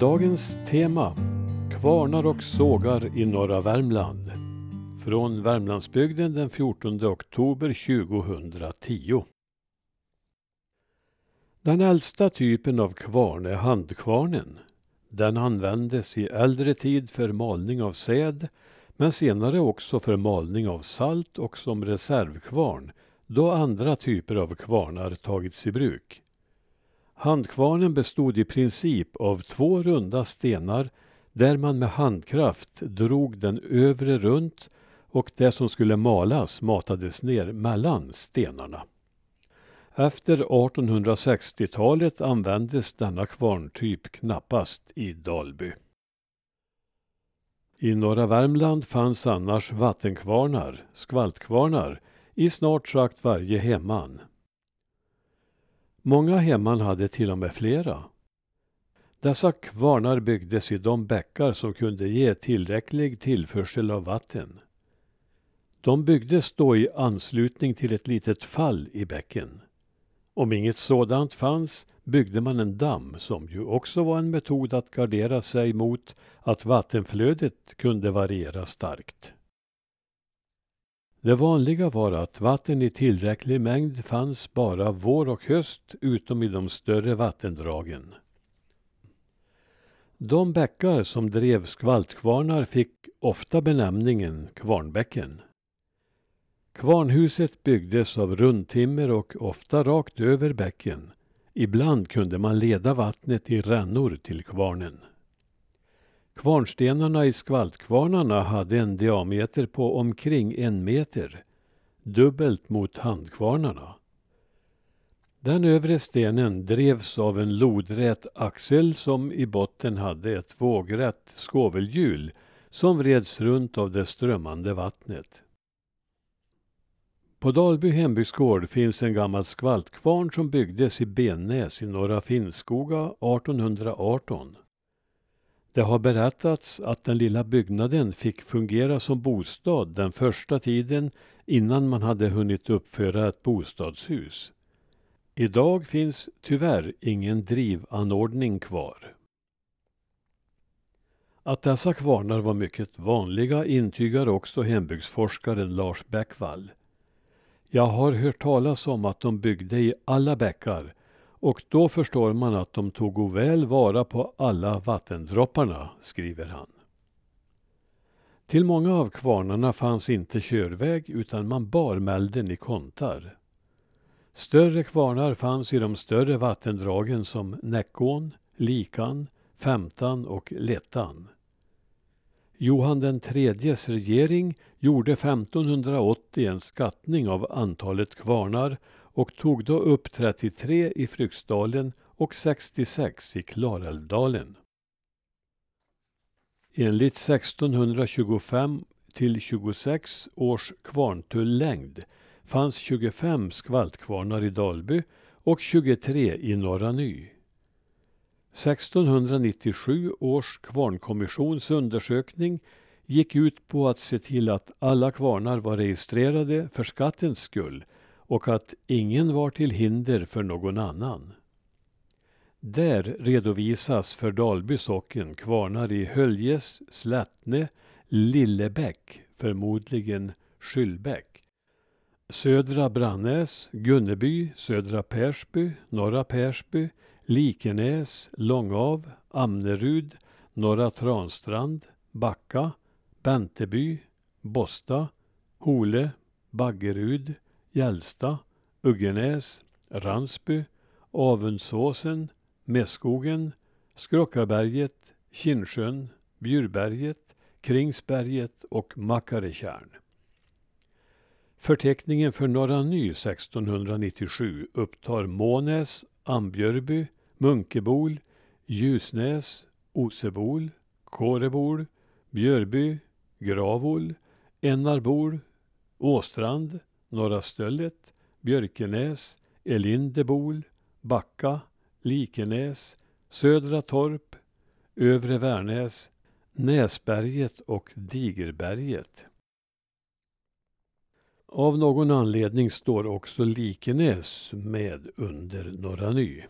Dagens tema Kvarnar och sågar i norra Värmland. Från Värmlandsbygden den 14 oktober 2010. Den äldsta typen av kvarn är handkvarnen. Den användes i äldre tid för malning av säd men senare också för malning av salt och som reservkvarn då andra typer av kvarnar tagits i bruk. Handkvarnen bestod i princip av två runda stenar där man med handkraft drog den övre runt och det som skulle malas matades ner mellan stenarna. Efter 1860-talet användes denna kvarntyp knappast i Dalby. I norra Värmland fanns annars vattenkvarnar, skvaltkvarnar, i snart sagt varje hemman. Många hemman hade till och med flera. Dessa kvarnar byggdes i de bäckar som kunde ge tillräcklig tillförsel av vatten. De byggdes då i anslutning till ett litet fall i bäcken. Om inget sådant fanns byggde man en damm som ju också var en metod att gardera sig mot att vattenflödet kunde variera starkt. Det vanliga var att vatten i tillräcklig mängd fanns bara vår och höst utom i de större vattendragen. De bäckar som drev skvaltkvarnar fick ofta benämningen kvarnbäcken. Kvarnhuset byggdes av rundtimmer och ofta rakt över bäcken. Ibland kunde man leda vattnet i rännor till kvarnen. Kvarnstenarna i skvaltkvarnarna hade en diameter på omkring en meter, dubbelt mot handkvarnarna. Den övre stenen drevs av en lodrät axel som i botten hade ett vågrätt skovelhjul som vreds runt av det strömmande vattnet. På Dalby hembygdsgård finns en gammal skvaltkvarn som byggdes i Bennäs i norra Finnskoga 1818. Det har berättats att den lilla byggnaden fick fungera som bostad den första tiden innan man hade hunnit uppföra ett bostadshus. Idag finns tyvärr ingen drivanordning kvar. Att dessa kvarnar var mycket vanliga intygar också hembygdsforskaren Lars Bäckvall. Jag har hört talas om att de byggde i alla bäckar och då förstår man att de tog väl vara på alla vattendropparna, skriver han. Till många av kvarnarna fanns inte körväg utan man bar mälden i kontar. Större kvarnar fanns i de större vattendragen som Näckån, Likan, Femtan och Lettan. Johan den tredjes regering gjorde 1580 en skattning av antalet kvarnar och tog då upp 33 i Fryksdalen och 66 i Klarälvdalen. Enligt 1625 till 26 års kvarntullängd fanns 25 skvaltkvarnar i Dalby och 23 i Norra Ny. 1697 års kvarnkommissions undersökning gick ut på att se till att alla kvarnar var registrerade för skattens skull och att ingen var till hinder för någon annan. Där redovisas för Dalby socken kvarnar i Höljes, Slättne, Lillebäck, förmodligen Skyllbäck, Södra Brannäs, Gunneby, Södra Persby, Norra Persby, Likenäs, Långav, Amnerud, Norra Transtrand, Backa, Benteby, Bosta, Hole, Baggerud, Gällsta, Uggenäs, Ransby, Avundsåsen, Mässkogen, Skrockaberget, Kinnsjön, Bjurberget, Kringsberget och Makaretjärn. Förteckningen för Norra Ny 1697 upptar Månäs, Ambjörby, Munkebol, Ljusnäs, Osebol, Kårebol, Björby, Gravol, Ennarbol, Åstrand, Norra Stöllet, Björkenäs, Elindebol, Backa, Likenäs, Södra Torp, Övre Värnäs, Näsberget och Digerberget. Av någon anledning står också Likenäs med under Norra Ny.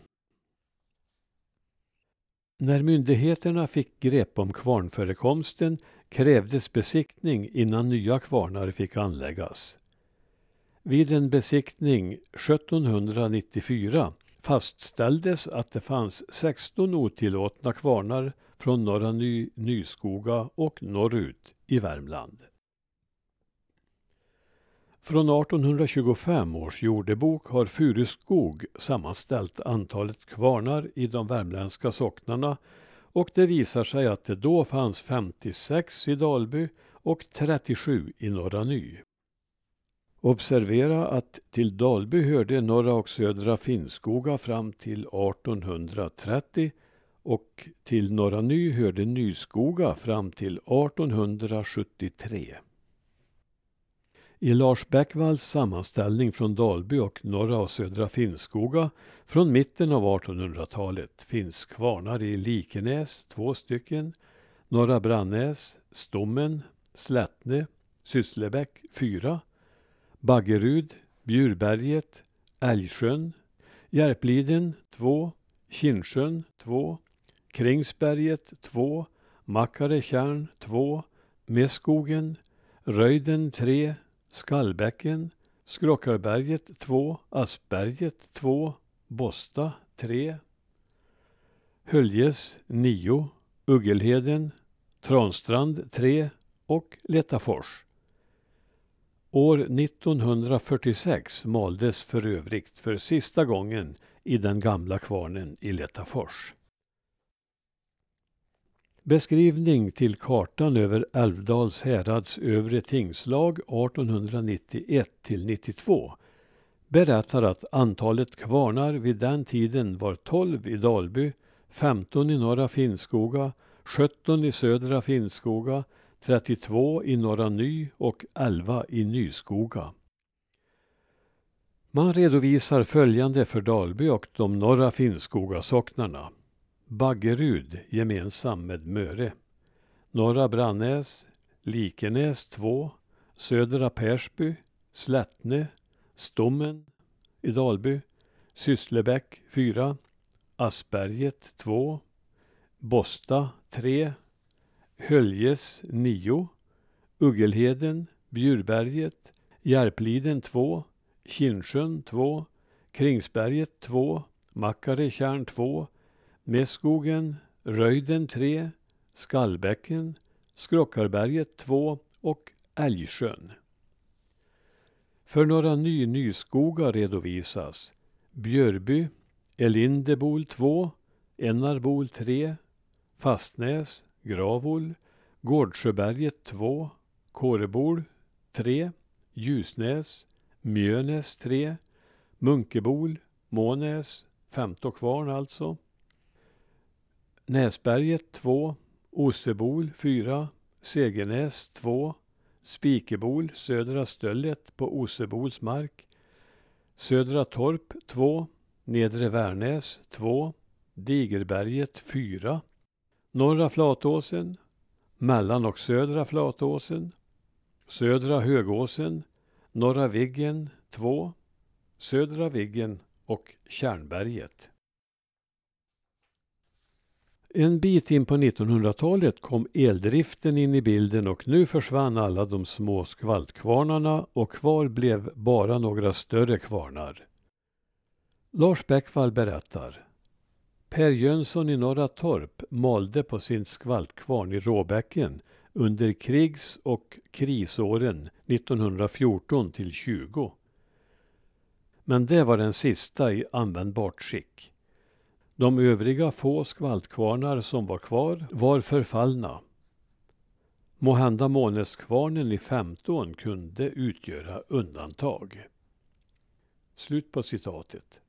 När myndigheterna fick grepp om kvarnförekomsten krävdes besiktning innan nya kvarnar fick anläggas. Vid en besiktning 1794 fastställdes att det fanns 16 otillåtna kvarnar från Norra Ny, Nyskoga och norrut i Värmland. Från 1825 års jordebok har Furuskog sammanställt antalet kvarnar i de värmländska socknarna och det visar sig att det då fanns 56 i Dalby och 37 i Norra Ny. Observera att till Dalby hörde norra och södra Finnskoga fram till 1830 och till Norra Ny hörde Nyskoga fram till 1873. I Lars Bäckvalls sammanställning från Dalby och norra och södra Finnskoga från mitten av 1800-talet finns kvarnar i Likenäs, två stycken, Norra Brannäs, Stommen, Slättne, Sysslebäck, fyra, Baggerud, Bjurberget, Älgsjön, Järpliden, 2, Kinnsjön, 2, Kringsberget, 2, Makaretjärn, 2, Meskogen, Röjden, 3, Skallbäcken, Skrockarberget 2, Aspberget 2, Bosta 3, Höljes 9, Uggelheden, Transtrand 3 och Letafors. År 1946 maldes för övrigt för sista gången i den gamla kvarnen i Letafors. Beskrivning till kartan över Älvdals härads övre tingslag 1891 till 92 berättar att antalet kvarnar vid den tiden var 12 i Dalby, 15 i Norra Finnskoga, 17 i Södra Finnskoga, 32 i Norra Ny och 11 i Nyskoga. Man redovisar följande för Dalby och de norra Finnskoga socknarna. Baggerud gemensam med Möre. Norra Brannäs, Likenäs 2, Södra Persby, Slättne, Stommen i Dalby, Sysslebäck 4, Asperget 2, Bosta 3, Höljes 9, Uggelheden, Bjurberget, Järpliden 2, Kinnsjön 2, Kringsberget 2, Makaretjärn 2, Mässkogen, Röjden 3, Skallbäcken, Skrockarberget 2 och Älgsjön. För några ny nyskogar redovisas Björby, Elindebol 2, Ennarbol 3, Fastnäs, Gravol, Gårdsjöberget 2, Kårebol 3, Ljusnäs, Mjönäs 3, Munkebol, Månäs, Femtokvarn alltså, Näsberget 2, Osebol 4, Segenäs 2, Spikebol, Södra Stöllet på Osebols mark, Södra Torp 2, Nedre Värnäs 2, Digerberget 4, Norra Flatåsen, Mellan och Södra Flatåsen, Södra Högåsen, Norra Viggen 2, Södra Viggen och Kärnberget. En bit in på 1900-talet kom eldriften in i bilden och nu försvann alla de små skvaltkvarnarna och kvar blev bara några större kvarnar. Lars Bäckvall berättar. Per Jönsson i Norra Torp malde på sin skvaltkvarn i Råbäcken under krigs och krisåren 1914 till 20. Men det var den sista i användbart skick. De övriga få skvaltkvarnar som var kvar var förfallna. Måhända Måneskvarnen i 15 kunde utgöra undantag. Slut på citatet.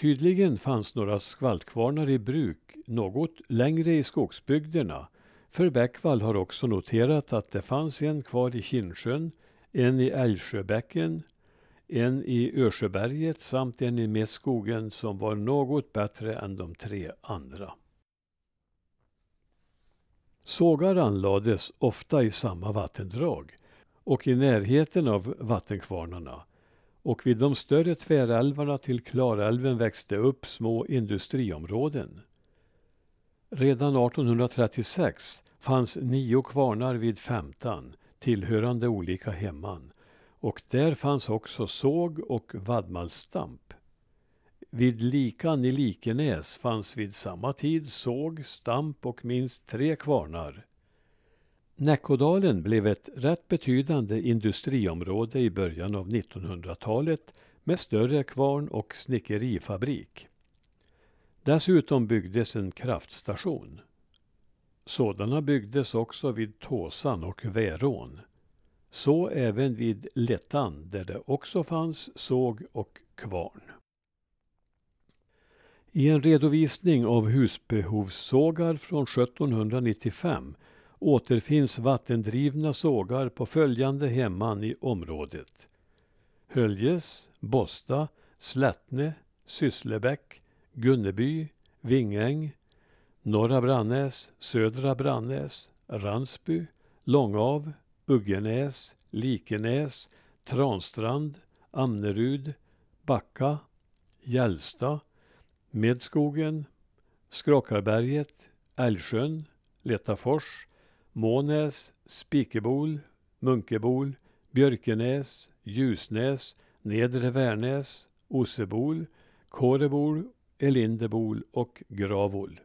Tydligen fanns några skvaltkvarnar i bruk något längre i skogsbygderna för Bäckvall har också noterat att det fanns en kvar i Kinnsjön, en i Älgsjöbäcken, en i Örsjöberget samt en i Mässkogen som var något bättre än de tre andra. Sågar anlades ofta i samma vattendrag och i närheten av vattenkvarnarna och vid de större tvärälvarna till Klarälven växte upp små industriområden. Redan 1836 fanns nio kvarnar vid Femtan tillhörande olika hemman och där fanns också såg och vadmalsstamp. Vid Likan i Likenäs fanns vid samma tid såg, stamp och minst tre kvarnar. Näckådalen blev ett rätt betydande industriområde i början av 1900-talet med större kvarn och snickerifabrik. Dessutom byggdes en kraftstation. Sådana byggdes också vid Tåsan och Värån. Så även vid Lettan där det också fanns såg och kvarn. I en redovisning av husbehovssågar från 1795 återfinns vattendrivna sågar på följande hemman i området. Höljes, Bosta, Slättne, Sysslebäck, Gunneby, Vingäng, Norra Brannäs, Södra Brannäs, Ransby, Långav, Uggenäs, Likenäs, Transtrand, Amnerud, Backa, Gällsta, Medskogen, Skrakarberget, Älvsjön, Letafors, Månäs, Spikebol, Munkebol, Björkenäs, Ljusnäs, Nedre Värnäs, Ossebol, Kårebol, Elindebol och Gravol.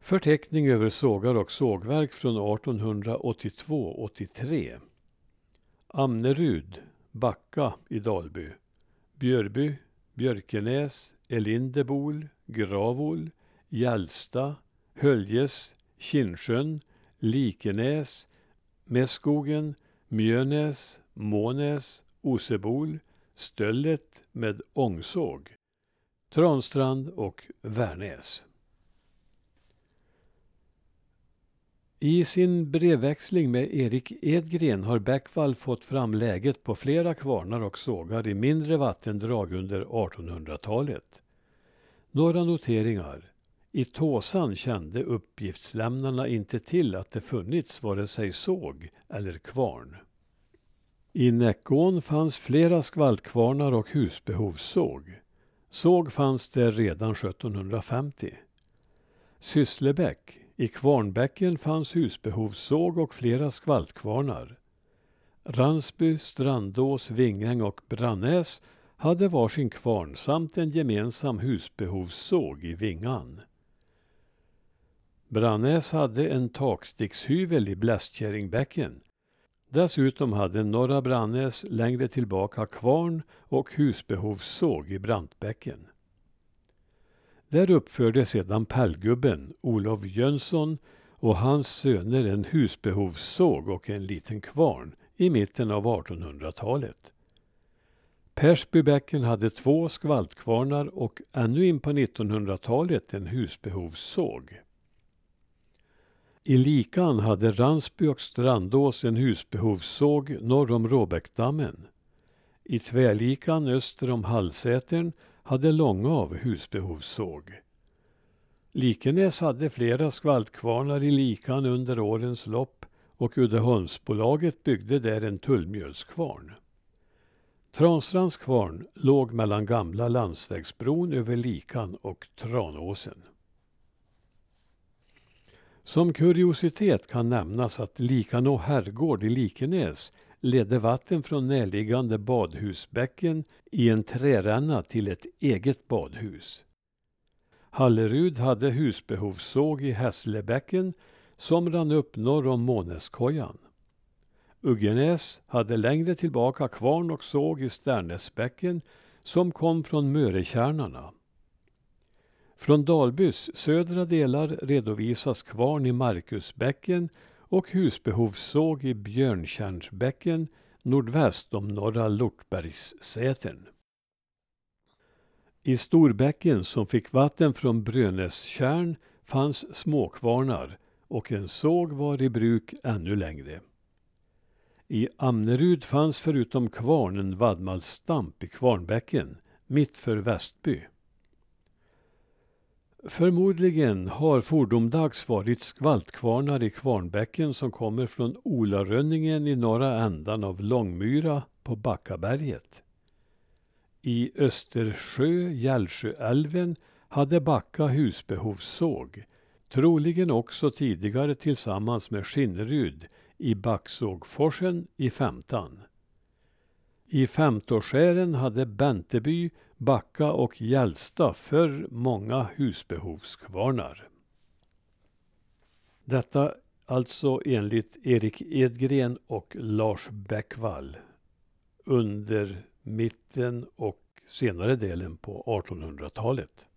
Förteckning över sågar och sågverk från 1882-83. Amnerud, Backa i Dalby. Björby, Björkenäs, Elindebol, Gravol, Hjälsta, Höljes, Kinnsjön, Likenäs, Mässkogen, Mjönäs, Månäs, Osebol, Stöllet med ångsåg, Transtrand och Värnäs. I sin brevväxling med Erik Edgren har Bäckvall fått fram läget på flera kvarnar och sågar i mindre vattendrag under 1800-talet. Några noteringar. I Tåsan kände uppgiftslämnarna inte till att det funnits vare sig såg eller kvarn. I Näckån fanns flera skvaltkvarnar och husbehovssåg. Såg fanns där redan 1750. Sysslebäck, i Kvarnbäcken fanns husbehovssåg och flera skvaltkvarnar. Ransby, Strandås, Vingäng och Brannäs hade varsin kvarn samt en gemensam husbehovssåg i Vingan. Brannäs hade en takstickshyvel i Blästkärringbäcken. Dessutom hade Norra Brannäs längre tillbaka kvarn och husbehovssåg i Brantbäcken. Där uppförde sedan Pärlgubben Olof Jönsson och hans söner en husbehovssåg och en liten kvarn i mitten av 1800-talet. Persbybäcken hade två skvaltkvarnar och ännu in på 1900-talet en husbehovssåg. I Likan hade Ransby och Strandås en husbehovssåg norr om Råbäckdammen. I Tvärlikan öster om Hallsätern hade Långav husbehovssåg. Likenäs hade flera skvaltkvarnar i Likan under årens lopp och Uddeholmsbolaget byggde där en tullmjölskvarn. Transtrands kvarn låg mellan gamla landsvägsbron över Likan och Tranåsen. Som kuriositet kan nämnas att Likanå herrgård i Likenäs ledde vatten från närliggande badhusbäcken i en träränna till ett eget badhus. Hallerud hade husbehovssåg i Hässlebäcken som rann upp norr om Månäskojan. Uggenäs hade längre tillbaka kvarn och såg i Stärnäsbäcken som kom från Mörekärnarna. Från Dalbys södra delar redovisas kvarn i Markusbäcken och husbehovssåg i Björntjärnsbäcken nordväst om norra Lortbergssätern. I Storbäcken som fick vatten från Brönästjärn fanns småkvarnar och en såg var i bruk ännu längre. I Amnerud fanns förutom kvarn en vadmalsstamp i Kvarnbäcken, mitt för Västby. Förmodligen har fordomdags varit skvaltkvarnar i Kvarnbäcken som kommer från Olarönningen i norra ändan av Långmyra på Backaberget. I Östersjö, Gällsjöälven, hade Backa husbehovssåg, troligen också tidigare tillsammans med Skinnerud i Backsågforsen i Femtan. I Femtoskären hade Benteby, Backa och Gällsta förr många husbehovskvarnar. Detta alltså enligt Erik Edgren och Lars Bäckvall under mitten och senare delen på 1800-talet.